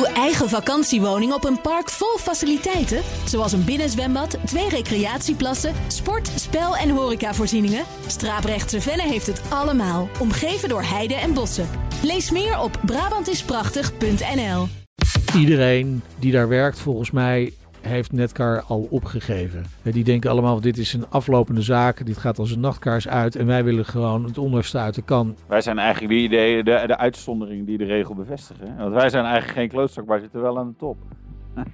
Uw eigen vakantiewoning op een park vol faciliteiten, zoals een binnenzwembad, twee recreatieplassen, sport, spel en horecavoorzieningen. Straaprechtse Venne heeft het allemaal, omgeven door heide en bossen. Lees meer op Brabantisprachtig.nl. Iedereen die daar werkt, volgens mij, heeft Netcar al opgegeven. Die denken allemaal, dit is een aflopende zaak, dit gaat als een nachtkaars uit en wij willen gewoon het onderste uit de kan. Wij zijn eigenlijk die, de, de, de uitzondering die de regel bevestigen. Want wij zijn eigenlijk geen klootzak, maar zitten wel aan de top.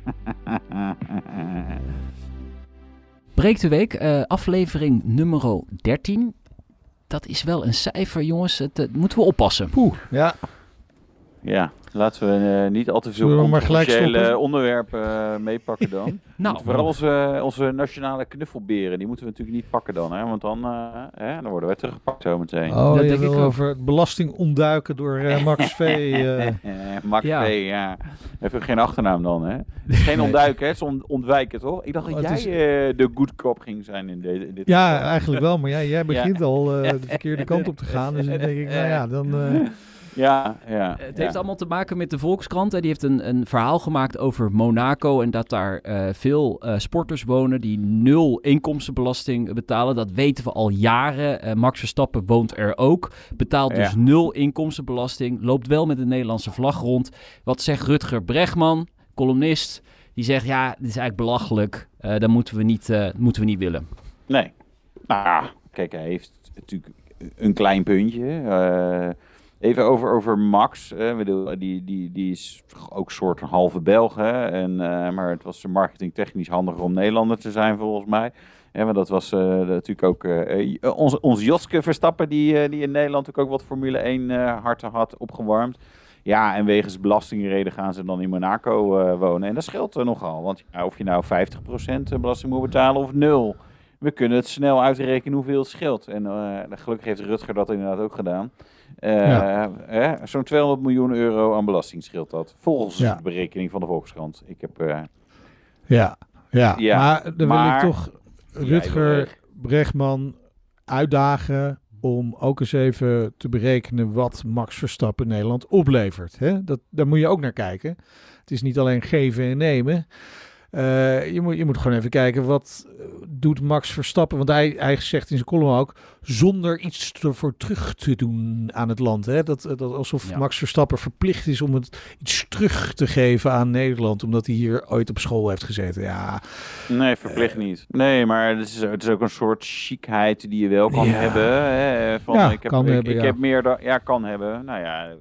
Breek de week, eh, aflevering nummer 13. Dat is wel een cijfer, jongens. Het, eh, moeten we oppassen. Poeh, ja. Ja, laten we eh, niet al te veel we onderwerpen eh, meepakken dan. Nou, Vooral onze, onze nationale knuffelberen, die moeten we natuurlijk niet pakken dan. Hè? Want dan, eh, hè, dan worden wij teruggepakt zometeen. Oh, Dat je denk ik ook. over het belasting ontduiken door Max V. Max Ja. V, ja. Heeft ook geen achternaam dan, hè? Geen ontduiken, hè? Het is on- ontwijken, toch? Ik dacht Oh, dat jij is- de good cop ging zijn in, de, in dit ja, geval. eigenlijk wel, maar ja, jij begint al eh, de verkeerde kant op te gaan. Dus dan denk ik, nou ja, dan... eh, Ja, ja. Het ja. heeft allemaal te maken met de Volkskrant. Hè. Die heeft een, een verhaal gemaakt over Monaco. En dat daar eh, veel eh, sporters wonen die nul inkomstenbelasting betalen. Dat weten we al jaren. Eh, Max Verstappen woont er ook. Betaalt dus Ja. nul inkomstenbelasting. Loopt wel met de Nederlandse vlag rond. Wat zegt Rutger Bregman, columnist? Die zegt, ja, dit is eigenlijk belachelijk. Eh dat moeten we, niet, eh, moeten we niet willen. Nee. Nou kijk, hij heeft natuurlijk een klein puntje. Even over, over Max. bedoel, die, die, die is ook soort een halve Belg. En, eh, maar het was marketingtechnisch handiger om Nederlander te zijn, volgens mij. Ja, maar dat was eh, natuurlijk ook eh, eh, onze, Joske Verstappen, die, die in Nederland natuurlijk ook wat Formule 1 eh harten had opgewarmd. Ja, en wegens belastingreden gaan ze dan in Monaco wonen. En dat scheelt er nogal. Want ja, of je nou 50% belasting moet betalen of nul. We kunnen het snel uitrekenen hoeveel het scheelt. En gelukkig heeft Rutger dat inderdaad ook gedaan. Eh, Ja. eh, Zo'n 200 miljoen euro aan belasting scheelt dat. Volgens Ja. de berekening van de Volkskrant. Ik heb... eh, ja, ja, Ja, maar dan wil ik toch Rutger. Bregman uitdagen om ook eens even te berekenen wat Max Verstappen Nederland oplevert. Hè? Dat, daar moet je ook naar kijken. Het is niet alleen geven en nemen. Eh, je, moet, je moet gewoon even kijken wat eh, doet Max Verstappen. Want hij, hij zegt in zijn column ook zonder iets ervoor terug te doen aan het land. Hè? Dat, dat alsof Ja. Max Verstappen verplicht is om het iets terug te geven aan Nederland. Omdat hij hier ooit op school heeft gezeten. Ja, Nee, verplicht niet. Nee, maar het is, het is ook een soort chicheid die je wel kan Ja. hebben. Hè? Van, Ja, ik heb, kan ik, hebben, ik heb meer dan... Ja, kan hebben. Nou ja, eh,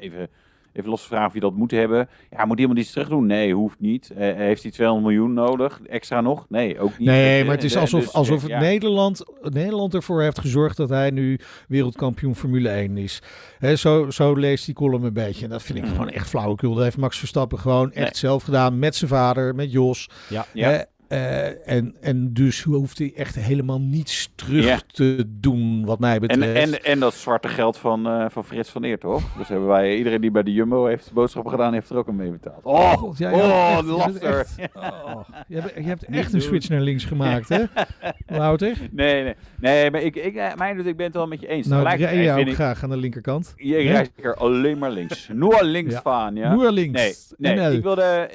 even, even los vragen of je dat moet hebben. Ja, moet iemand iets terug doen? Nee, hoeft niet. Eh, heeft hij 200 miljoen nodig? Extra nog? Nee, ook niet. Nee, Eh, maar het is eh, alsof, dus, alsof eh, ja. Nederland, Nederland ervoor heeft gezorgd dat hij nu wereldkampioen Formule 1 is. Hè, zo, zo leest die column een beetje. En dat vind ik Mhm. gewoon echt flauwekul. Dat heeft Max Verstappen gewoon echt Nee. zelf gedaan met zijn vader, met Jos. Ja. Ja. Eh, en, en dus hoeft hij echt helemaal niets terug te doen, wat mij En, betreft. en, en dat zwarte geld van, eh, van Frits van Eer, toch? Dus hebben wij, iedereen die bij de Jumbo heeft boodschappen gedaan, heeft er ook een mee betaald. Oh, God, ja, je oh, hebt echt- je laster. echt- oh, je, hebt, je hebt echt een switch naar links gemaakt, hè? Wouter? Nee, nee. Nee, maar ik, ik, eh, mijn, ik ben het wel met je eens. Nou, Tegelijkertijd rij ook ik, graag aan de linkerkant. je rijdt er alleen maar links. Nur links Ja. van, ja? Nur links. Nee, nee NL. ik wilde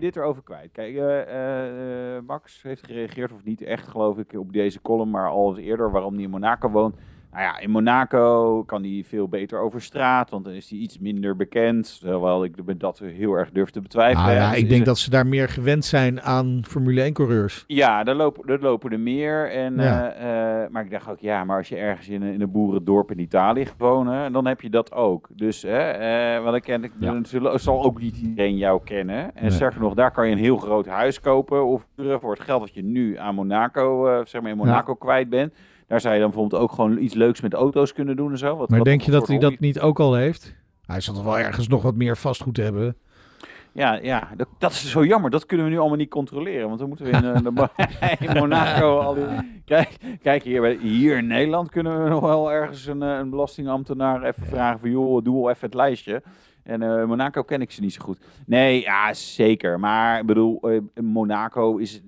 dit erover kwijt. Kijk, eh, Max heeft gereageerd, of niet echt geloof ik, op deze column, maar al eens eerder waarom hij in Monaco woont. Nou ja, in Monaco kan hij veel beter over straat, want dan is hij iets minder bekend. Terwijl ik dat heel erg durf te betwijfelen. Nou ja, Dus ik denk het- dat ze daar meer gewend zijn aan Formule 1-coureurs. Ja, daar lopen, daar lopen er meer. En, Ja. eh, eh, maar ik dacht ook, ja, maar als je ergens in een, in een boerendorp in Italië wonen, dan heb je dat ook. Dus, hè, eh, want ik ken, ik, Ja. dan zullen- zal ook niet iedereen jou kennen. En Nee. sterker nog, daar kan je een heel groot huis kopen of voor het geld dat je nu aan Monaco, zeg maar in Monaco kwijt bent. Daar zou je dan bijvoorbeeld ook gewoon iets leuks met auto's kunnen doen en zo. Wat, Maar wat denk je dat hij dat niet ook al heeft? Hij zal toch wel ergens nog wat meer vastgoed hebben. Ja, ja dat, dat is zo jammer. Dat kunnen we nu allemaal niet controleren. Want dan moeten we in, eh, de in Monaco al die... Kijk, kijk hier, bij- hier in Nederland kunnen we nog wel ergens een, eh, een belastingambtenaar even vragen van... joh, doe wel even het lijstje. En eh, Monaco ken ik ze niet zo goed. Nee, ja, zeker. Maar ik bedoel, Monaco is...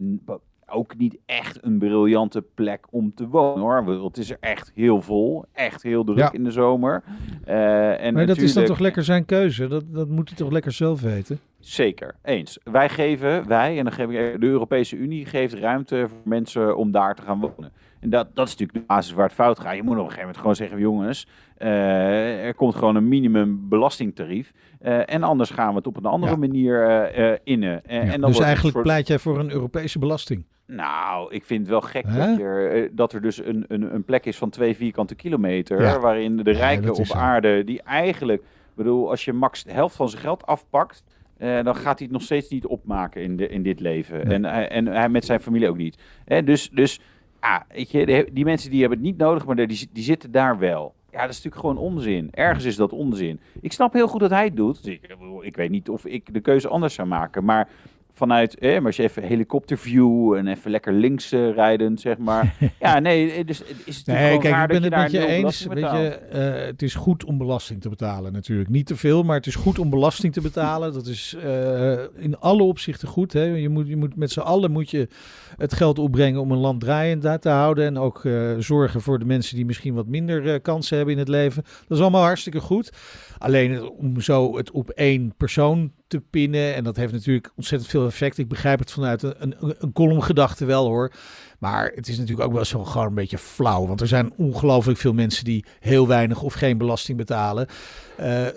ook niet echt een briljante plek om te wonen hoor. Want Het is er echt heel vol, echt heel druk Ja. in de zomer. Eh, en Maar dat is dan toch lekker zijn keuze? Dat, dat moet hij toch lekker zelf weten? Zeker, eens. Wij geven, wij, en dan geef ik de Europese Unie geeft ruimte voor mensen om daar te gaan wonen. En dat, dat is natuurlijk de basis waar het fout gaat. Je moet op een gegeven moment gewoon zeggen, jongens, eh, er komt gewoon een minimum belastingtarief. Eh, en anders gaan we het op een andere Ja. manier eh, eh, innen. En, Ja, en dan dus eigenlijk soort- pleit jij voor een Europese belasting. Nou, ik vind het wel gek dat, eh, dat er dus een, een, een plek is van twee vierkante kilometer. Ja. Waarin de rijken op aarde, die eigenlijk, ik bedoel, als je max de helft van zijn geld afpakt. eh, dan gaat hij het nog steeds niet opmaken in, de, in dit leven. Nee. En, hij- en hij met zijn familie ook niet. Hè, dus, dus ja, weet je, die, mensen die hebben het niet nodig, maar die, die zitten daar wel. Ja, dat is natuurlijk gewoon onzin. Ergens is dat onzin. Ik snap heel goed dat hij het doet. Ik, ik weet niet of ik de keuze anders zou maken. Maar vanuit, eh, maar als je even helikopterview en even lekker links eh, rijden, zeg maar. ja, nee, eh, dus het is het Nee, natuurlijk kijk, ik ben het met je eens. Weet je, eh, het is goed om belasting te betalen natuurlijk. Niet te veel, maar het is goed om belasting te betalen. Dat is eh, in alle opzichten goed. Hè? Je, moet, je moet met z'n allen moet je het geld opbrengen om een land draaiend daar te houden. En ook eh, zorgen voor de mensen die misschien wat minder eh, kansen hebben in het leven. Dat is allemaal hartstikke goed. Alleen om zo het op één persoon te pinnen. En dat heeft natuurlijk ontzettend veel effect. Ik begrijp het vanuit een, een, een columngedachte wel hoor. Maar het is natuurlijk ook wel zo gewoon een beetje flauw. Want er zijn ongelooflijk veel mensen die heel weinig of geen belasting betalen.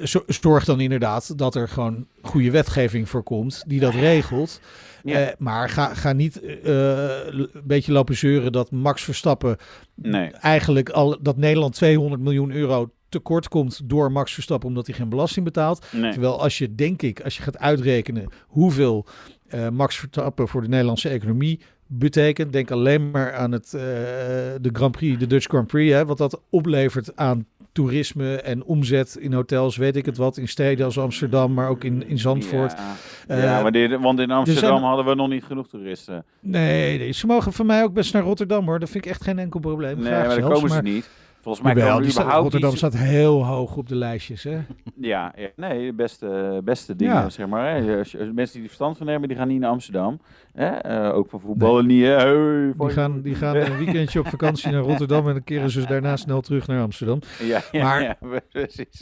Zo- zorg dan inderdaad dat er gewoon goede wetgeving voor komt die dat regelt. Ja. Eh, maar ga, ga niet eh, een beetje lopen zeuren dat Max Verstappen nee. eigenlijk al dat Nederland 200 miljoen euro tekort komt door Max Verstappen omdat hij geen belasting betaalt. nee. Terwijl als je, denk ik, als je gaat uitrekenen hoeveel eh, Max Verstappen voor de Nederlandse economie betekent, denk alleen maar aan het, eh, de Grand Prix, de Dutch Grand Prix, hè, wat dat oplevert aan toerisme en omzet in hotels, weet ik het wat, in steden als Amsterdam, maar ook in, in Zandvoort. Ja, Eh, ja maar dit, want in Amsterdam zijn- hadden we nog niet genoeg toeristen. Nee, nee, ze mogen van mij ook best naar Rotterdam hoor. Dat vind ik echt geen enkel probleem. Nee, Graag maar daar komen ze maar- niet. Volgens mij Jawel, die er staat- Rotterdam staat heel hoog op de lijstjes. Hè? Ja, ja, nee, de beste, beste dingen, Ja. zeg maar. Hè. Mensen die er verstand van hebben, die gaan niet naar Amsterdam. Hè? Eh, ook van voetballen niet. Hè? Hey, Die gaan, die gaan een weekendje op vakantie naar Rotterdam en dan keren ze daarna snel terug naar Amsterdam. Ja, ja, Maar- ja, precies.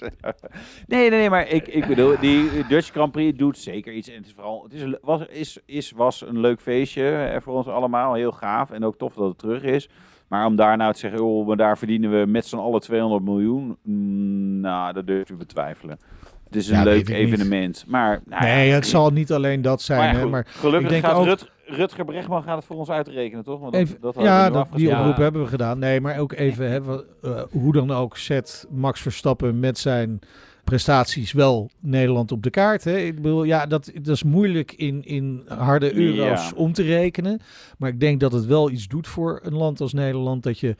Nee, nee, nee, maar ik, ik bedoel, die Dutch Grand Prix doet zeker iets. En het is vooral, het is, was, is, is, was een leuk feestje voor ons allemaal. Heel gaaf en ook tof dat het terug is. Maar om daar nou te zeggen, oh, maar daar verdienen we met z'n allen 200 miljoen. mm, nou, dat durf ik betwijfelen. Het is een Ja, leuk niet. evenement. Maar, nou ja, nee, het zal niet alleen dat zijn. Maar ja, hè, maar gelukkig ik denk gaat ook- Rut, Rutger Bregman gaat het voor ons uitrekenen, toch? Want even, dat hadden we ja, dat, die oproep Ja. hebben we gedaan. Nee, maar ook even, hè, wat, eh, hoe dan ook, zet Max Verstappen met zijn prestaties wel Nederland op de kaart. Hè? Ik bedoel, ja, dat, dat is moeilijk in, in harde euro's Ja. om te rekenen. Maar ik denk dat het wel iets doet voor een land als Nederland. Dat je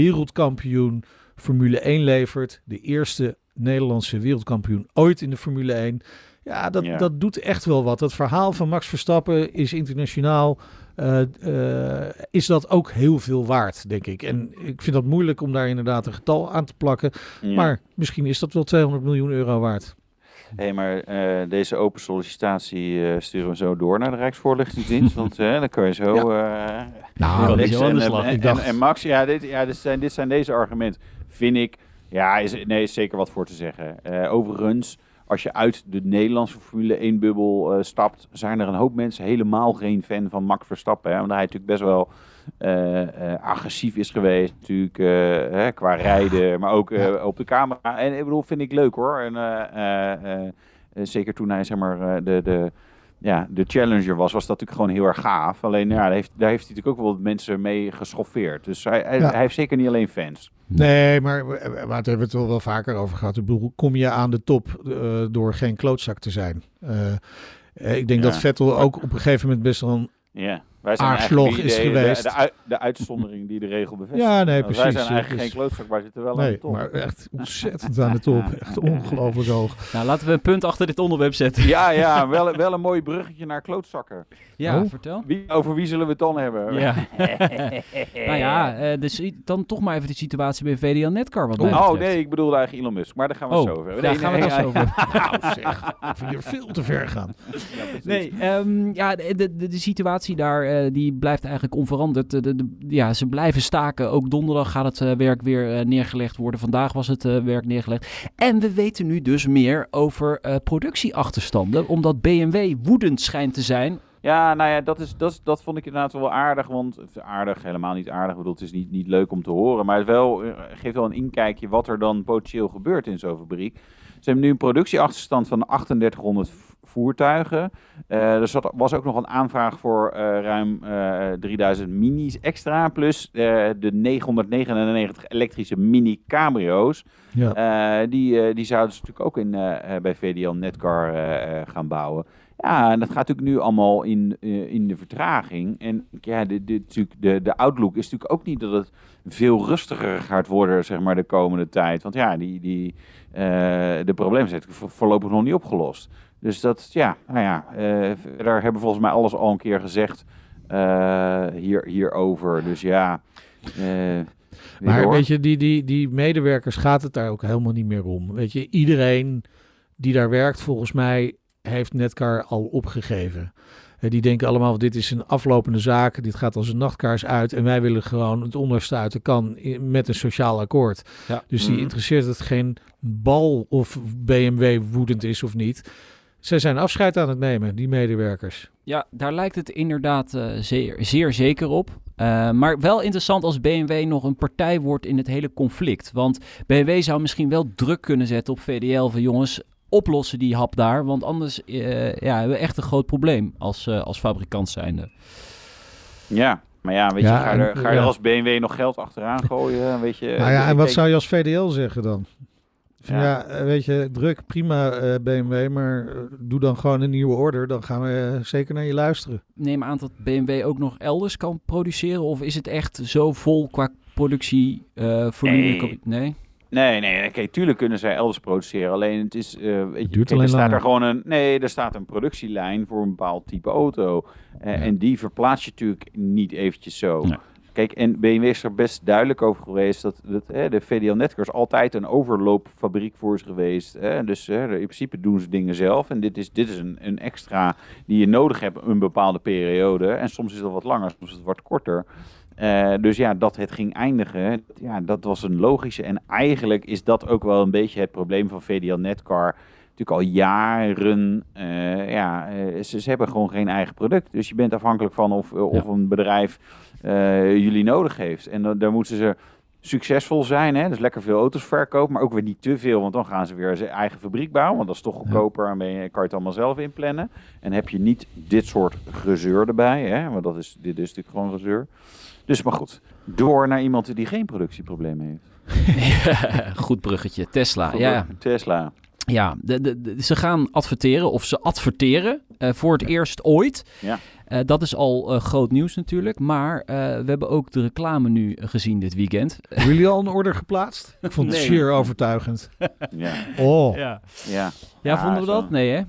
wereldkampioen Formule 1 levert. De eerste Nederlandse wereldkampioen ooit in de Formule 1. Ja, dat, Ja. dat doet echt wel wat. Het verhaal van Max Verstappen is internationaal. Eh, eh, is dat ook heel veel waard, denk ik. En ik vind dat moeilijk om daar inderdaad een getal aan te plakken. Ja. Maar misschien is dat wel 200 miljoen euro waard. Hé, maar eh, deze open sollicitatie eh, sturen we zo door naar de Rijksvoorlichtingsdienst. want dan kun je zo... eh, Nou, is wel aan de en, slag. en, Ik dacht- en, en Max, ja, dit, ja dit, zijn, dit zijn deze argumenten. Vind ik, ja, is, nee, is zeker wat voor te zeggen. Eh, overigens, als je uit de Nederlandse Formule 1-bubbel eh, stapt, zijn er een hoop mensen helemaal geen fan van Max Verstappen. Hè, omdat hij natuurlijk best wel eh, eh, agressief is geweest, natuurlijk, hè, qua rijden, maar ook op de camera. En ik bedoel, vind ik leuk hoor. En, zeker toen hij, zeg maar, de... de ja, de challenger was, was dat natuurlijk gewoon heel erg gaaf. Alleen ja, daar heeft, daar heeft hij natuurlijk ook wel mensen mee geschoffeerd. Dus hij, hij, Ja. hij heeft zeker niet alleen fans. Nee, maar we, we- hebben we het wel, wel vaker over gehad. Ik bedoel, kom je aan de top eh, door geen klootzak te zijn? Eh, eh, ik denk Ja. dat Vettel ook op een gegeven moment best wel een... Ja, wij zijn Aarslog is geweest. De, de, de uitzondering die de regel bevestigt. Ja, nee, precies. Wij zijn eigenlijk Dus- geen klootzak, maar zitten wel aan Nee, de top. maar echt ontzettend aan de top. Echt ongelooflijk hoog. Nou, laten we een punt achter dit onderwerp zetten. Ja, ja wel, wel een mooi bruggetje naar klootzakken. Ja, Oh. vertel. Wie, over wie zullen we het dan hebben? Ja. nou ja, eh, dus dan toch maar even de situatie bij VDL Netcar wat Oh betreft. nee, ik bedoelde eigenlijk Elon Musk, maar daar gaan we het Oh, zo over hebben. daar Nee, gaan we het zo over. Nou zeg, ik vind je veel te ver gaan. ja. Nee, ehm, ja, de, de, de, de situatie daar. Eh, die blijft eigenlijk onveranderd. De, de, ja, ze blijven staken. Ook donderdag gaat het eh, werk weer eh, neergelegd worden. Vandaag was het werk neergelegd. En we weten nu dus meer over productieachterstanden. Omdat BMW woedend schijnt te zijn. Ja, nou ja, dat, is, dat, dat vond ik inderdaad wel aardig. Want aardig, helemaal niet aardig. Ik bedoel, het is niet, niet leuk om te horen. Maar het wel, geeft wel een inkijkje wat er dan potentieel gebeurt in zo'n fabriek. Ze hebben nu een productieachterstand van 3800 v- voertuigen. Eh, er zat, was ook nog een aanvraag voor eh, ruim eh 3000 minis extra. Plus eh, de 999 elektrische mini cabrio's. Ja. Eh, die, eh, die zouden ze natuurlijk ook in, eh, eh, bij VDL Netcar eh, eh, gaan bouwen. Ja, en dat gaat natuurlijk nu allemaal in, eh, in de vertraging. En ja, de, de, natuurlijk de, de outlook is natuurlijk ook niet dat het veel rustiger gaat worden, zeg maar, de komende tijd. Want ja, die, die, eh, de problemen zijn voorlopig nog niet opgelost. Dus dat, ja, nou ja, eh, verder hebben volgens mij alles al een keer gezegd eh, hier, hierover. Dus ja, Maar weet je, die, die, die medewerkers gaat het daar ook helemaal niet meer om. Weet je, iedereen die daar werkt, volgens mij, heeft Netcar al opgegeven. Eh, die denken allemaal, dit is een aflopende zaak, dit gaat als een nachtkaars uit en wij willen gewoon het onderste uit de kan met een sociaal akkoord. Ja. Dus die Mhm. interesseert het geen bal of BMW woedend is of niet. Zij zijn afscheid aan het nemen, die medewerkers. Ja, daar lijkt het inderdaad eh, zeer, zeer zeker op. Eh, maar wel interessant als BMW nog een partij wordt in het hele conflict. Want BMW zou misschien wel druk kunnen zetten op VDL van jongens, oplossen die hap daar. Want anders eh, ja, hebben we echt een groot probleem als, eh, als fabrikant zijnde. Ja, maar ja, weet Ja, je, ga je, er, ga er als BMW nog geld achteraan gooien? Weet je, Nou ja, eh, en wat zou je als VDL zeggen dan? Van, Ja. ja. weet je, druk, prima eh, BMW, maar doe dan gewoon een nieuwe order. Dan gaan we zeker naar je luisteren. Neem aan dat BMW ook nog elders kan produceren. Of is het echt zo vol qua productie eh volume? Nee. nee? Nee, nee, kijk, tuurlijk kunnen zij elders produceren. Alleen het is, eh, weet je, kijk, er staat er gewoon een, nee, er staat een productielijn voor een bepaald type auto. Eh, Ja. En die verplaats je natuurlijk niet eventjes zo. Nee. Kijk, en BMW is er best duidelijk over geweest dat, dat hè, de VDL Netcar is altijd een overloopfabriek voor ze geweest. Hè. Dus hè, in principe doen ze dingen zelf. En dit is, dit is een, een extra die je nodig hebt een bepaalde periode. En soms is dat wat langer, soms is het wat korter. Eh, dus ja, dat het ging eindigen, ja, dat was een logische. En eigenlijk is dat ook wel een beetje het probleem van VDL Netcar. Natuurlijk al jaren, eh, ja, eh, ze, ze hebben gewoon geen eigen product. Dus je bent afhankelijk van of, of een bedrijf jullie nodig heeft. En dan, dan moeten ze succesvol zijn, hè? dus lekker veel auto's verkopen, maar ook weer niet te veel, want dan gaan ze weer zijn eigen fabriek bouwen, want dat is toch goedkoper en ben je, kan je het allemaal zelf inplannen. En heb je niet dit soort gezeur erbij, hè? want dat is, dit is natuurlijk gewoon gezeur. Dus maar goed, door naar iemand die geen productieproblemen heeft. Goed bruggetje. Tesla. Goed, ja, Tesla. Ja, de, de, de- ze gaan adverteren of ze adverteren eh, voor het eerst ooit. Ja. Eh, dat is al eh, groot nieuws natuurlijk. Maar eh, we hebben ook de reclame nu gezien dit weekend. Hebben jullie al een order geplaatst? Ik vond het zeer overtuigend. Ja, Oh, Ja, ja. ja vonden we dat? Nee hè?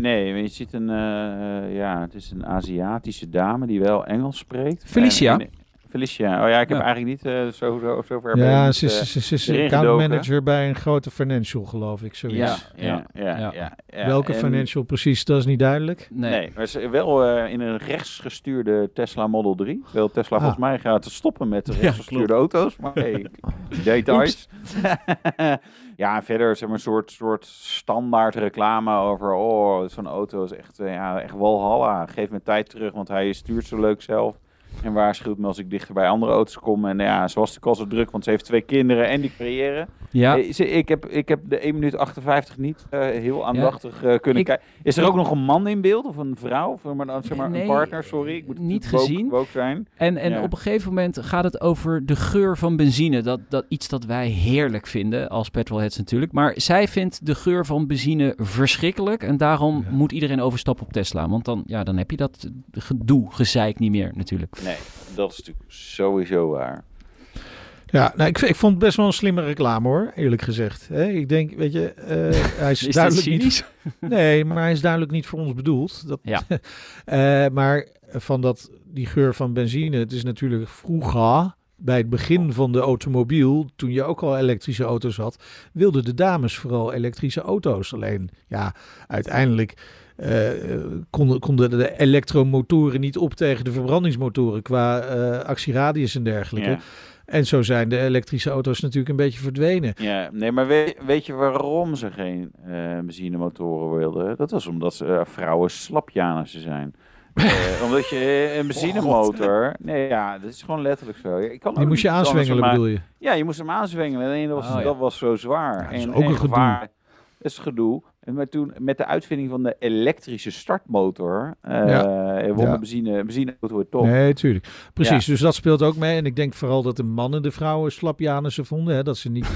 Nee, maar je ziet een, eh, ja, het is een Aziatische dame die wel Engels spreekt. Felicia? Eh, en- Felicia, oh ja, ik heb Ja. eigenlijk niet eh, zo, zo, zover ben ik ja, ze is, eh, ze manager bij een grote financial, geloof ik. Zoiets. ja, ja, ja, ja. ja, ja. Welke En- financial precies, dat is niet duidelijk. Nee. Nee, maar ze wel eh, in een rechtsgestuurde Tesla Model 3. Terwijl Tesla Ah. volgens mij gaat stoppen met de Ja, rechtsgestuurde auto's. Maar hey, details. ja, verder zeg maar, een soort, soort standaard reclame over... Oh, zo'n auto is echt, eh, ja, echt walhalla. Geef me tijd terug, want hij stuurt zo leuk zelf. En waarschuwt me als ik dichter bij andere auto's kom. En ja, ze was natuurlijk al zo druk, want ze heeft twee kinderen en die creëren. Ja, Eh, ik, heb, ik heb de 1 minuut 58 niet eh, heel aandachtig eh, kunnen Ik- kijken. Is er ook nog een man in beeld of een vrouw? Of maar, zeg maar, Nee, een partner, sorry. Ik moet niet woke- gezien. woke zijn. en, en ja. op een gegeven moment gaat het over de geur van benzine. Dat, dat iets dat wij heerlijk vinden als petrolheads natuurlijk. Maar zij vindt de geur van benzine verschrikkelijk. En daarom Ja. moet iedereen overstappen op Tesla. Want dan, ja, dan heb je dat gedoe, gezeik niet meer natuurlijk. Nee, dat is natuurlijk sowieso waar. Ja, nou, ik, ik vond het best wel een slimme reclame hoor, eerlijk gezegd. Ik denk, weet je, eh, hij is, duidelijk niet... Nee, maar hij is duidelijk niet voor ons bedoeld. Dat, Ja. Eh, maar van dat, die geur van benzine, het is natuurlijk vroeger, bij het begin van de automobiel, toen je ook al elektrische auto's had, wilden de dames vooral elektrische auto's. Alleen, ja, uiteindelijk eh, konden, konden de elektromotoren niet op tegen de verbrandingsmotoren qua eh, actieradius en dergelijke. Ja. En zo zijn de elektrische auto's natuurlijk een beetje verdwenen. Ja, nee, maar weet, weet je waarom ze geen eh benzinemotoren wilden? Dat was omdat ze, vrouwen slapjanissen zijn. Omdat je een benzinemotor... Nee, ja, dat is gewoon letterlijk zo. Ik kan Die moest je aanzwengelen, maar- bedoel je? Ja, je moest hem aanzwengelen. En dat was, Oh, ja. dat was zo zwaar. Ja, dat is en, ook en een gedoe. gevaar. Dat is gedoe. Maar toen, met de uitvinding van de elektrische startmotor... eh won Ja. benzine, benzineauto top. Nee, tuurlijk. Precies, dus dat speelt ook mee. En ik denk vooral dat de mannen de vrouwen slapjanissen vonden. Hè? Dat ze niet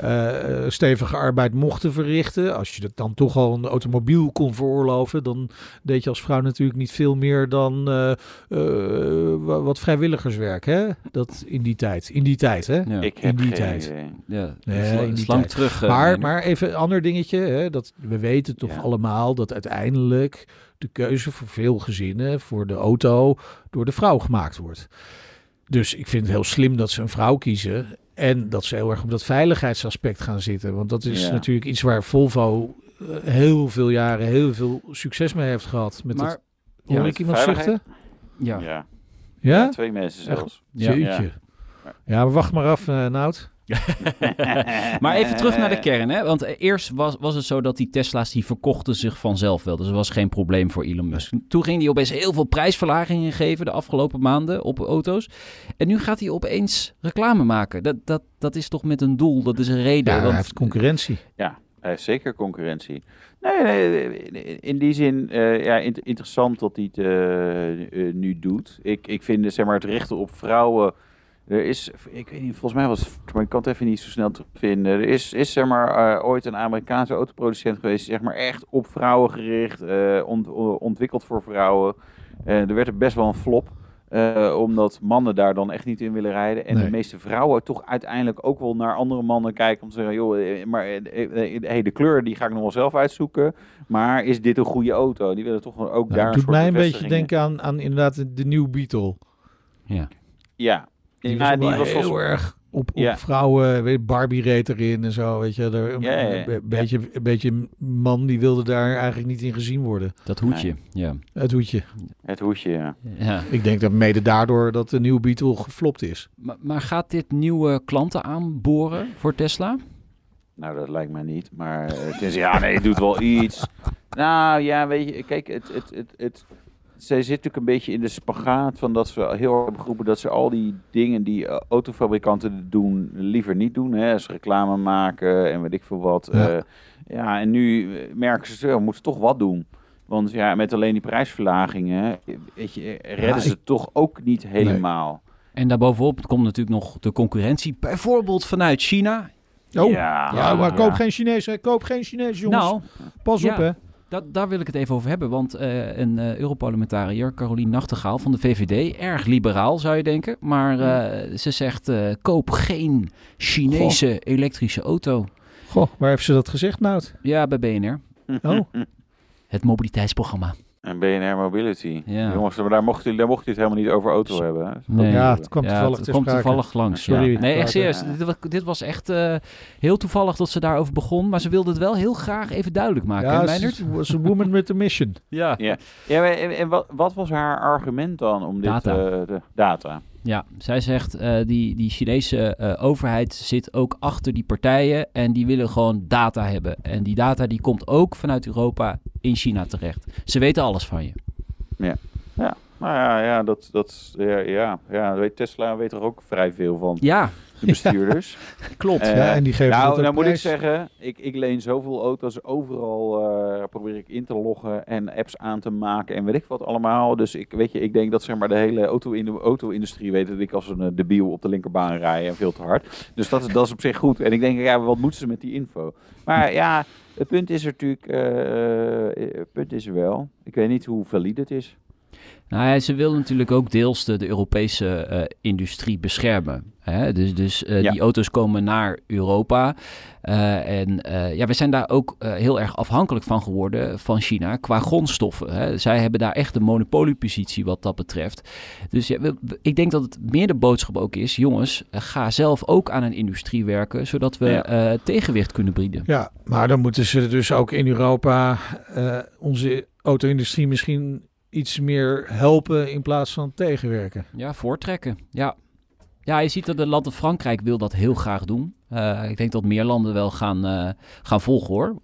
eh, eh, stevige arbeid mochten verrichten. Als je dat dan toch al een automobiel kon veroorloven... dan deed je als vrouw natuurlijk niet veel meer dan eh, eh, wa- wat vrijwilligerswerk. Hè? Dat in die tijd. In die tijd, hè? Ja, Ik heb In die geen tijd. idee. ja. Nee, in die lang tijd. terug. Maar, maar even een ander dingetje. Hè, dat, we weten toch Ja. allemaal dat uiteindelijk de keuze voor veel gezinnen voor de auto door de vrouw gemaakt wordt. Dus ik vind het heel slim dat ze een vrouw kiezen. En dat ze heel erg op dat veiligheidsaspect gaan zitten. Want dat is Ja. natuurlijk iets waar Volvo eh, heel veel jaren heel veel succes mee heeft gehad. Met Maar- dat, hoor ja, ik iemand zuchten? ja. Ja. Ja? Ja, twee mensen Echt? zelfs. Ja. Jeetje. Ja, maar wacht maar af, eh Nout. Maar even terug naar de kern, hè? Want eh, eerst was, was het zo dat die Tesla's die verkochten zich vanzelf wel. Dus dat was geen probleem voor Elon Musk. Toen ging hij opeens heel veel prijsverlagingen geven de afgelopen maanden op auto's. En nu gaat hij opeens reclame maken. Dat, dat, dat is toch met een doel, dat is een reden. Ja, hij want- heeft concurrentie. Ja, hij heeft zeker concurrentie. Nee, nee, in die zin eh, ja, int- interessant dat hij het eh, nu doet. Ik, ik vind zeg maar, het richten op vrouwen. Er is, ik weet niet, volgens mij was het, maar ik kan het even niet zo snel terugvinden. Er is, is zeg maar, eh, ooit een Amerikaanse autoproducent geweest, zeg maar echt op vrouwen gericht, eh, ont- ontwikkeld voor vrouwen. Eh, er werd er best wel een flop. eh, omdat mannen daar dan echt niet in willen rijden. En Nee. de meeste vrouwen toch uiteindelijk ook wel naar andere mannen kijken. Om te zeggen, joh, maar hey, de kleur die ga ik nog wel zelf uitzoeken. Maar is dit een goede auto? Die willen toch ook Nou, daar het een doet soort mij een beetje denken aan, aan inderdaad de, de nieuwe Beetle. ja. Ja. Die Ja, was, ook die wel was heel erg op, op Ja. vrouwen. Weet, je, Barbie reed erin en zo. Weet je, er, een, Ja, ja, ja. een beetje, een beetje man die wilde daar eigenlijk niet in gezien worden. Dat hoedje, ja. Het hoedje. Het hoedje, ja. ja. Ik denk dat mede daardoor dat de nieuwe Beetle geflopt is. Maar, maar gaat dit nieuwe klanten aanboren voor Tesla? Nou, dat lijkt mij niet. Maar het is, ja, nee, het doet wel iets. Nou, ja, weet je, kijk, het, het, het, het, zij zit natuurlijk een beetje in de spagaat van dat ze heel erg hebben geroepen dat ze al die dingen die eh, autofabrikanten doen, liever niet doen. Hè? Ze reclame maken en weet ik veel wat. Ja. Ja, ja en nu eh, merken ze, we moeten toch wat doen. Want ja, met alleen die prijsverlagingen, eh, weet je, eh, redden Ja, ze toch ook niet helemaal. En daarbovenop komt natuurlijk nog de concurrentie, bijvoorbeeld vanuit China. Oh, Ja, ja, maar ja. koop geen Chinees. Koop geen Chinees, jongens. Nou, Pas ja. op, hè. Dat, daar wil ik het even over hebben, want eh, een eh Europarlementariër, Carolien Nachtegaal van de VVD, erg liberaal zou je denken, maar eh, ze zegt koop geen Chinese elektrische auto. Goh, waar heeft ze dat gezegd, Nout? Ja, bij BNR. Oh, Het mobiliteitsprogramma. En BNR Mobility. Ja. Jongens, maar daar mocht, u, daar mocht u het helemaal niet over auto hebben. hè? Nee. ja, het kwam Ja, toevallig het toevallig langs. Sorry. ja. Nee, echt serieus. Ja. Dit was, dit was echt eh, heel toevallig dat ze daarover begon, maar ze wilde het wel heel graag even duidelijk maken. Ja, ze was een woman with a mission. Ja. Ja, ja maar en, en wat, wat was haar argument dan om dit... Data. eh, de, data. Ja, zij zegt uh, die, die Chinese uh, overheid zit ook achter die partijen en die willen gewoon data hebben. En die data die komt ook vanuit Europa in China terecht. Ze weten alles van je. Ja, ja. Nou ja, ja, dat, dat, ja, ja, ja, weet Tesla weet er ook vrij veel van, Ja, de bestuurders. klopt. Eh, ja, en die geven dat nou, nou moet ik zeggen, ik, ik leen zoveel auto's. Overal eh, probeer ik in te loggen en apps aan te maken en weet ik wat allemaal. Dus ik, weet je, ik denk dat zeg maar, de hele auto in de auto-industrie weet dat ik als een eh, debiel op de linkerbaan rij en veel te hard. Dus dat, is- dat is op zich goed. En ik denk, ja, wat moeten ze met die info? Maar ja, het punt is er natuurlijk, het punt is er wel. Ik weet niet hoe valide het is. Nou ja, ze wil natuurlijk ook deels de, de Europese eh, industrie beschermen. Hè? Dus, dus eh, Ja. die auto's komen naar Europa. Eh, en eh, ja, we zijn daar ook eh, heel erg afhankelijk van geworden van China qua grondstoffen. Hè? Zij hebben daar echt een monopoliepositie wat dat betreft. Dus ja, we- ik denk dat het meer de boodschap ook is, jongens, ga zelf ook aan een industrie werken, zodat we Ja. eh, tegenwicht kunnen bieden. Ja, maar dan moeten ze dus ook in Europa eh, onze auto-industrie misschien iets meer helpen in plaats van tegenwerken. Ja, voortrekken. Ja. ja, je ziet dat het land Frankrijk wil dat heel graag doen. Eh, ik denk dat meer landen wel gaan, eh, gaan volgen hoor.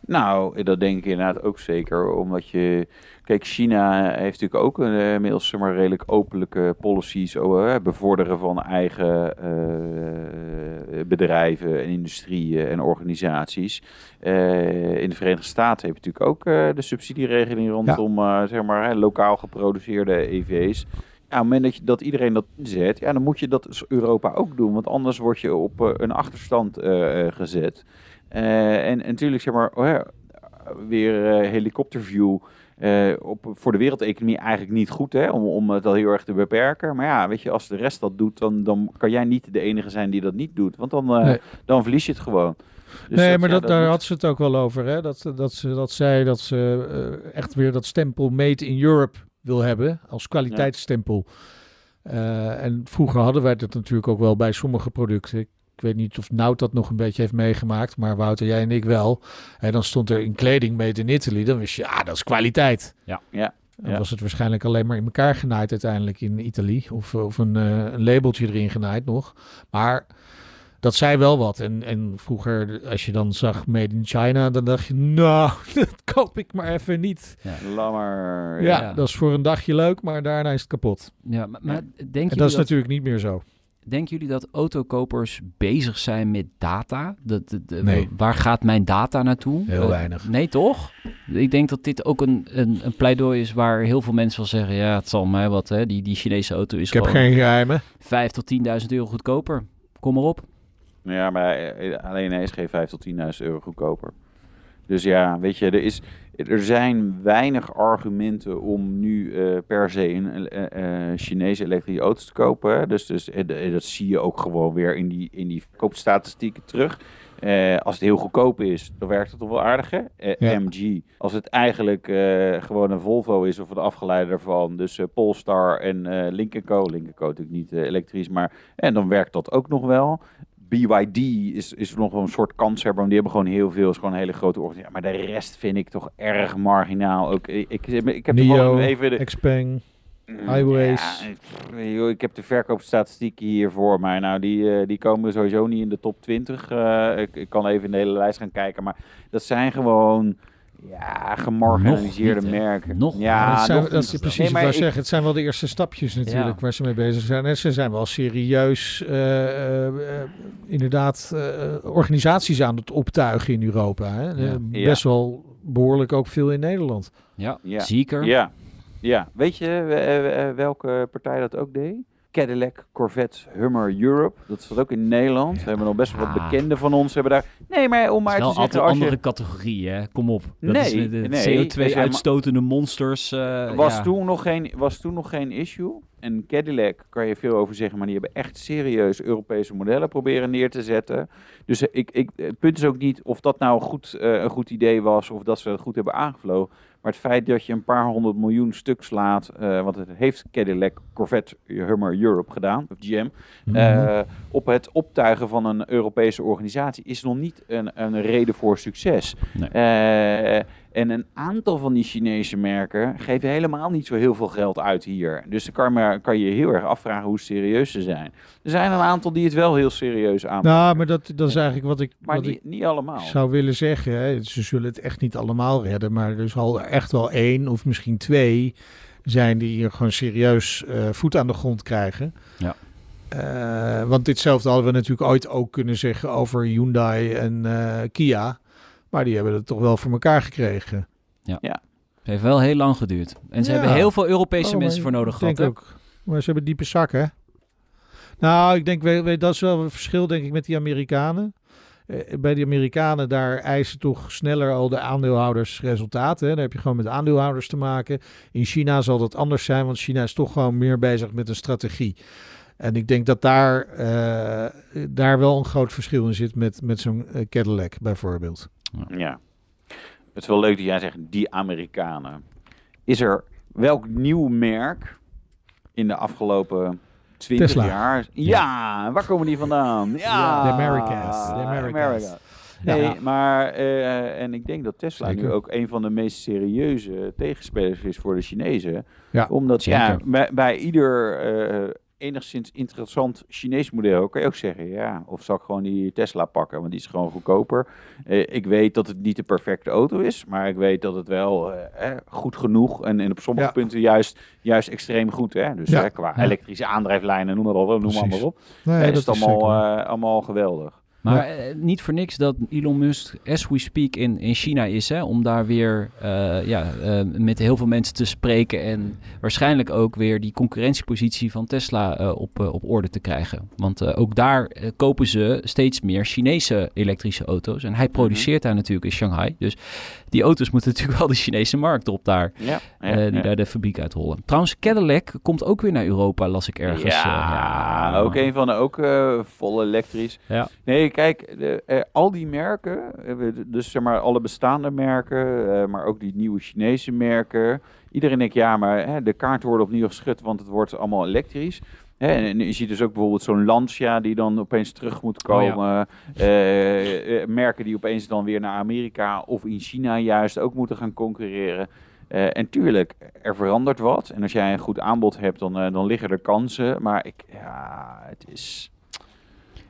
Nou, dat denk ik inderdaad ook zeker. Omdat je. Kijk, China heeft natuurlijk ook een, eh, inmiddels maar, redelijk openlijke policies. Eh, bevorderen van eigen eh, bedrijven en industrieën en organisaties. Eh, in de Verenigde Staten heb je natuurlijk ook eh, de subsidieregeling rondom eh, zeg maar, lokaal geproduceerde EV's. Ja, op het moment dat, je, dat iedereen dat inzet, ja, dan moet je dat als Europa ook doen. Want anders word je op eh, een achterstand eh, eh, gezet. Eh, en, en natuurlijk, zeg maar, oh ja, weer eh, helikopterview. Eh, op, voor de wereldeconomie eigenlijk niet goed, hè, om, om het al heel erg te beperken. Maar ja, weet je, als de rest dat doet, dan, dan kan jij niet de enige zijn die dat niet doet. Want dan, eh, Nee. dan verlies je het gewoon. Dus nee, maar ja, dat, daar moet- had ze het ook wel over. Hè? Dat, dat ze dat zei dat ze eh, echt weer dat stempel Made in Europe wil hebben als kwaliteitsstempel. En vroeger hadden wij dat natuurlijk ook wel bij sommige producten. Ik weet niet of Nout dat nog een beetje heeft meegemaakt, maar Wouter, jij en ik wel. En dan stond er in kleding Made in Italy. Dan wist je, ja, dat is kwaliteit. Ja. Ja. Dan Ja. was het waarschijnlijk alleen maar in elkaar genaaid uiteindelijk in Italië. Of, of een, eh, een labeltje erin genaaid nog. Maar dat zei wel wat. En, en vroeger, als je dan zag Made in China, dan dacht je, nou, dat koop ik maar even niet. Lammer. Ja, Ja. dat is voor een dagje leuk, maar daarna is het kapot. Ja, maar, maar denken, En dat dat, is natuurlijk niet meer zo. Denken jullie dat autokopers bezig zijn met data? Dat, dat- dat- Nee. Waar gaat mijn data naartoe? Heel Eh, weinig. Nee, toch? Ik denk dat dit ook een, een, een pleidooi is waar heel veel mensen wel zeggen... ja, het zal mij wat, hè. Die, die Chinese auto is Ik heb geen geheimen. 5 tot 10.000 euro goedkoper. Kom maar op. Ja, maar eh, alleen hij is geen 5 tot 10.000 euro goedkoper. Dus ja, weet je, er, is, er zijn weinig argumenten om nu eh, per se een eh, eh, Chinese elektrische auto's te kopen. hè. Dus, dus dat zie je ook gewoon weer in die, in die verkoopstatistieken terug. Als het heel goedkoop is, dan werkt het toch wel aardig, hè? Ja. MG. Als het eigenlijk gewoon een Volvo is of een afgeleide daarvan, dus Polestar en Link Co. Link Co natuurlijk niet elektrisch, maar en dan werkt dat ook nog wel. BYD is, is nog wel een soort kanshebber, want die hebben gewoon heel veel, is gewoon een hele grote organisatie. Maar de rest vind ik toch erg marginaal. Ook, ik, ik, ik heb Nio, toevallig even de, Xpeng. Mm, Highways. Ja, ik- joh, ik heb de verkoopstatistieken hier voor mij. Nou, die, eh, die komen sowieso niet in de top 20. Eh, ik, ik kan even in de hele lijst gaan kijken. Maar dat zijn gewoon ja, gemarginaliseerde Nog niet, hè? merken. Nog ja, dat zijn, nog dat niet. is precies Nee, wat maar ik zeggen. Het zijn wel de eerste stapjes natuurlijk Ja. waar ze mee bezig zijn. En ze zijn wel serieus eh, eh, eh, inderdaad eh, organisaties aan het optuigen in Europa. Hè? Ja. Best wel behoorlijk ook veel in Nederland. Ja, Ja. zeker. Ja, ja. weet je welke partij dat ook deed? Cadillac, Corvette, Hummer Europe. Dat is dat ook in Nederland. We hebben nog best wel wat bekenden van ons hebben daar. Nee, maar om maar te zeggen, altijd een als je andere categorie, hè? Kom op. Dat Nee, de nee, CO2-uitstotende monsters. eh, was, ja. toen nog geen, was toen nog geen issue. En Cadillac kan je veel over zeggen, maar die hebben echt serieus Europese modellen proberen neer te zetten. Dus eh, ik, ik, het punt is ook niet of dat nou goed, eh, een goed idee was of dat ze het goed hebben aangevlogen. Maar het feit dat je een paar honderd miljoen stuk slaat, eh want het heeft Cadillac, Corvette, Hummer Europe gedaan, of GM, Mhm. eh, op het optuigen van een Europese organisatie is nog niet een, een reden voor succes. Nee. En een aantal van die Chinese merken geven helemaal niet zo heel veel geld uit hier. Dus dan kan, maar, kan je heel erg afvragen hoe serieus ze zijn. Er zijn een aantal die het wel heel serieus aanpakken. nou, maar dat, dat is eigenlijk wat ik, maar wat ik niet, niet allemaal. zou willen zeggen. Hè. Ze zullen het echt niet allemaal redden, maar er zal er echt wel één of misschien twee zijn die hier gewoon serieus eh, voet aan de grond krijgen. Ja. Eh, want ditzelfde hadden we natuurlijk ooit ook kunnen zeggen over Hyundai en eh, Kia. Maar die hebben het toch wel voor elkaar gekregen. Het heeft wel heel lang geduurd. En ze Ja. hebben heel veel Europese Oh, mensen voor nodig ik gehad. denk ook. Maar ze hebben diepe zakken. Nou, ik denk, weet, weet, dat is wel een verschil denk ik met die Amerikanen. eh, bij de Amerikanen, daar eisen toch sneller al de aandeelhouders resultaten. Hè? Daar heb je gewoon met aandeelhouders te maken. In China zal dat anders zijn, want China is toch gewoon meer bezig met een strategie. En ik denk dat daar, eh, daar wel een groot verschil in zit met, met zo'n eh, Cadillac bijvoorbeeld. Ja. Het is wel leuk dat jij zegt, die Amerikanen. Is er welk nieuw merk in de afgelopen 20 Tesla. jaar? Ja, waar komen die vandaan? Ja, De Americas, de Americas. Nee, Ja. maar eh, en ik denk dat Tesla Zeker. nu ook een van de meest serieuze tegenspelers is voor de Chinezen. Ja, Omdat ja, bij, bij ieder eh, enigszins interessant Chinees model kan je ook zeggen, ja, of zal ik gewoon die Tesla pakken, want die is gewoon goedkoper. Eh, ik weet dat het niet de perfecte auto is, maar ik weet dat het wel eh, eh, goed genoeg en, en op sommige Ja. punten juist, juist extreem goed. Hè? Dus Ja. qua elektrische aandrijflijnen, noem maar op, noem maar, op. Nee, dat is het is allemaal, allemaal geweldig. Maar eh, niet voor niks dat Elon Musk, as we speak, in, in China is. Hè, om daar weer eh, ja, eh, met heel veel mensen te spreken. En waarschijnlijk ook weer die concurrentiepositie van Tesla op, op orde te krijgen. Want ook daar kopen ze steeds meer Chinese elektrische auto's. En hij produceert daar natuurlijk in Shanghai. Dus die auto's moeten natuurlijk wel de Chinese markt op daar. Ja, ja, eh, die ja. daar de fabriek uitrollen. Trouwens, Cadillac komt ook weer naar Europa, las ik ergens. Ja, eh, ook een van de ook eh, vol elektrisch. Ja. Nee, kijk, de, al die merken, dus zeg maar alle bestaande merken, maar ook die nieuwe Chinese merken. Iedereen denkt ja, maar hè, de kaart wordt opnieuw geschud, want het wordt allemaal elektrisch. Hè, en je ziet dus ook bijvoorbeeld zo'n Lancia die dan opeens terug moet Oh ja. komen. Eh, eh, merken die opeens dan weer naar Amerika of in China juist ook moeten gaan concurreren. Eh, en tuurlijk, er verandert wat. En als jij een goed aanbod hebt, dan, eh, dan liggen er kansen. Maar ik, ja, het is...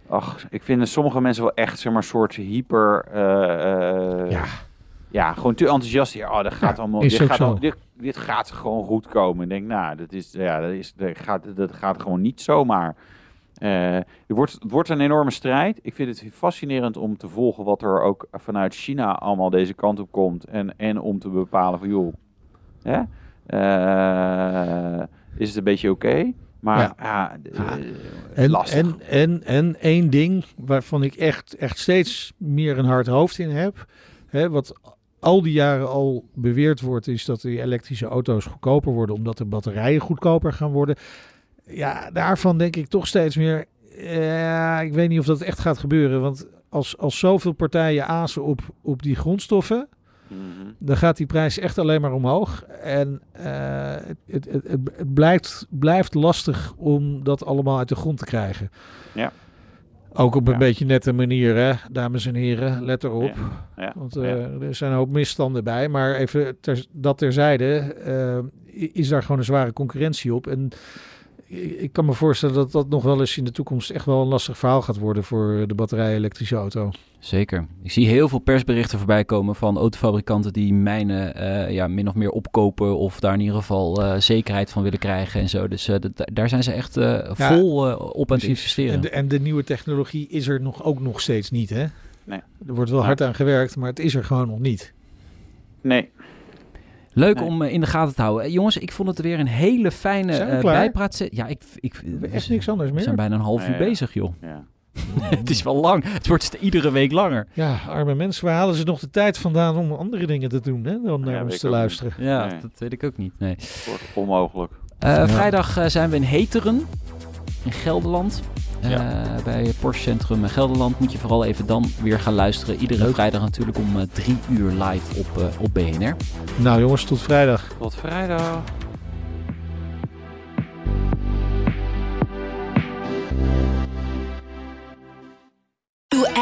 Ach, ik vind sommige mensen wel echt, zeg maar, een soort hyper... eh, eh, Ja. Ja, gewoon te enthousiast. Ja, oh, dat gaat Ja, allemaal. Dit gaat, al- dit, dit gaat gewoon goed komen. Ik denk, nou, dat is, ja, dat is, dat gaat, dat gaat gewoon niet zomaar. Eh, er wordt, het wordt een enorme strijd. Ik vind het fascinerend om te volgen wat er ook vanuit China allemaal deze kant op komt. En, en om te bepalen van, joh, hè? Eh, is het een beetje oké? Maar Ja. eh, En, lastig. en, en, en één ding waarvan ik echt, echt steeds meer een hard hoofd in heb. Hè, wat al die jaren al beweerd wordt, is dat die elektrische auto's goedkoper worden. Omdat de batterijen goedkoper gaan worden. Ja, daarvan denk ik toch steeds meer. Ja, ik weet niet of dat echt gaat gebeuren. Want als, als zoveel partijen azen op, op die grondstoffen. Mhm. dan gaat die prijs echt alleen maar omhoog. En eh, het, het, het, het, het blijft, blijft lastig om dat allemaal uit de grond te krijgen. Ja. Ook op een Ja. beetje nette manier, hè, dames en heren. Let erop. Ja, Want eh, er zijn een hoop misstanden bij. Maar even ter, dat terzijde, i- is daar gewoon een zware concurrentie op. En ik ik kan me voorstellen dat dat nog wel eens in de toekomst echt wel een lastig verhaal gaat worden voor de batterij-elektrische auto. Zeker. Ik zie heel veel persberichten voorbij komen van autofabrikanten die mijnen eh, ja, min of meer opkopen of daar in ieder geval eh, zekerheid van willen krijgen en zo. Dus eh, daar zijn ze echt eh, Ja, vol op aan het investeren. En de, en de nieuwe technologie is er nog, ook nog steeds niet, hè? Nee. Er wordt wel Nee. hard aan gewerkt, maar het is er gewoon nog niet. Nee, Leuk Nee. om eh, in de gaten te houden. Eh, jongens, ik vond het weer een hele fijne we eh, bijpraat. Ja, ik, ik, We hebben echt niks anders we meer. zijn bijna een half uur bezig, joh. ja. het is wel lang. Het wordt st- iedere week langer. Ja, arme mensen, waar halen ze nog de tijd vandaan om andere dingen te doen, hè? Dan naar Ja, ons te luisteren. Ja, Nee. dat weet ik ook niet. Nee. Het wordt onmogelijk. Eh, Ja. Vrijdag zijn we in Heteren, in Gelderland. Eh, Ja. Bij het Porsche Centrum Gelderland moet je vooral even dan weer gaan luisteren. Iedere Leuk. vrijdag natuurlijk om eh, drie uur live op, eh, op BNR. Nou jongens, tot vrijdag. Tot vrijdag.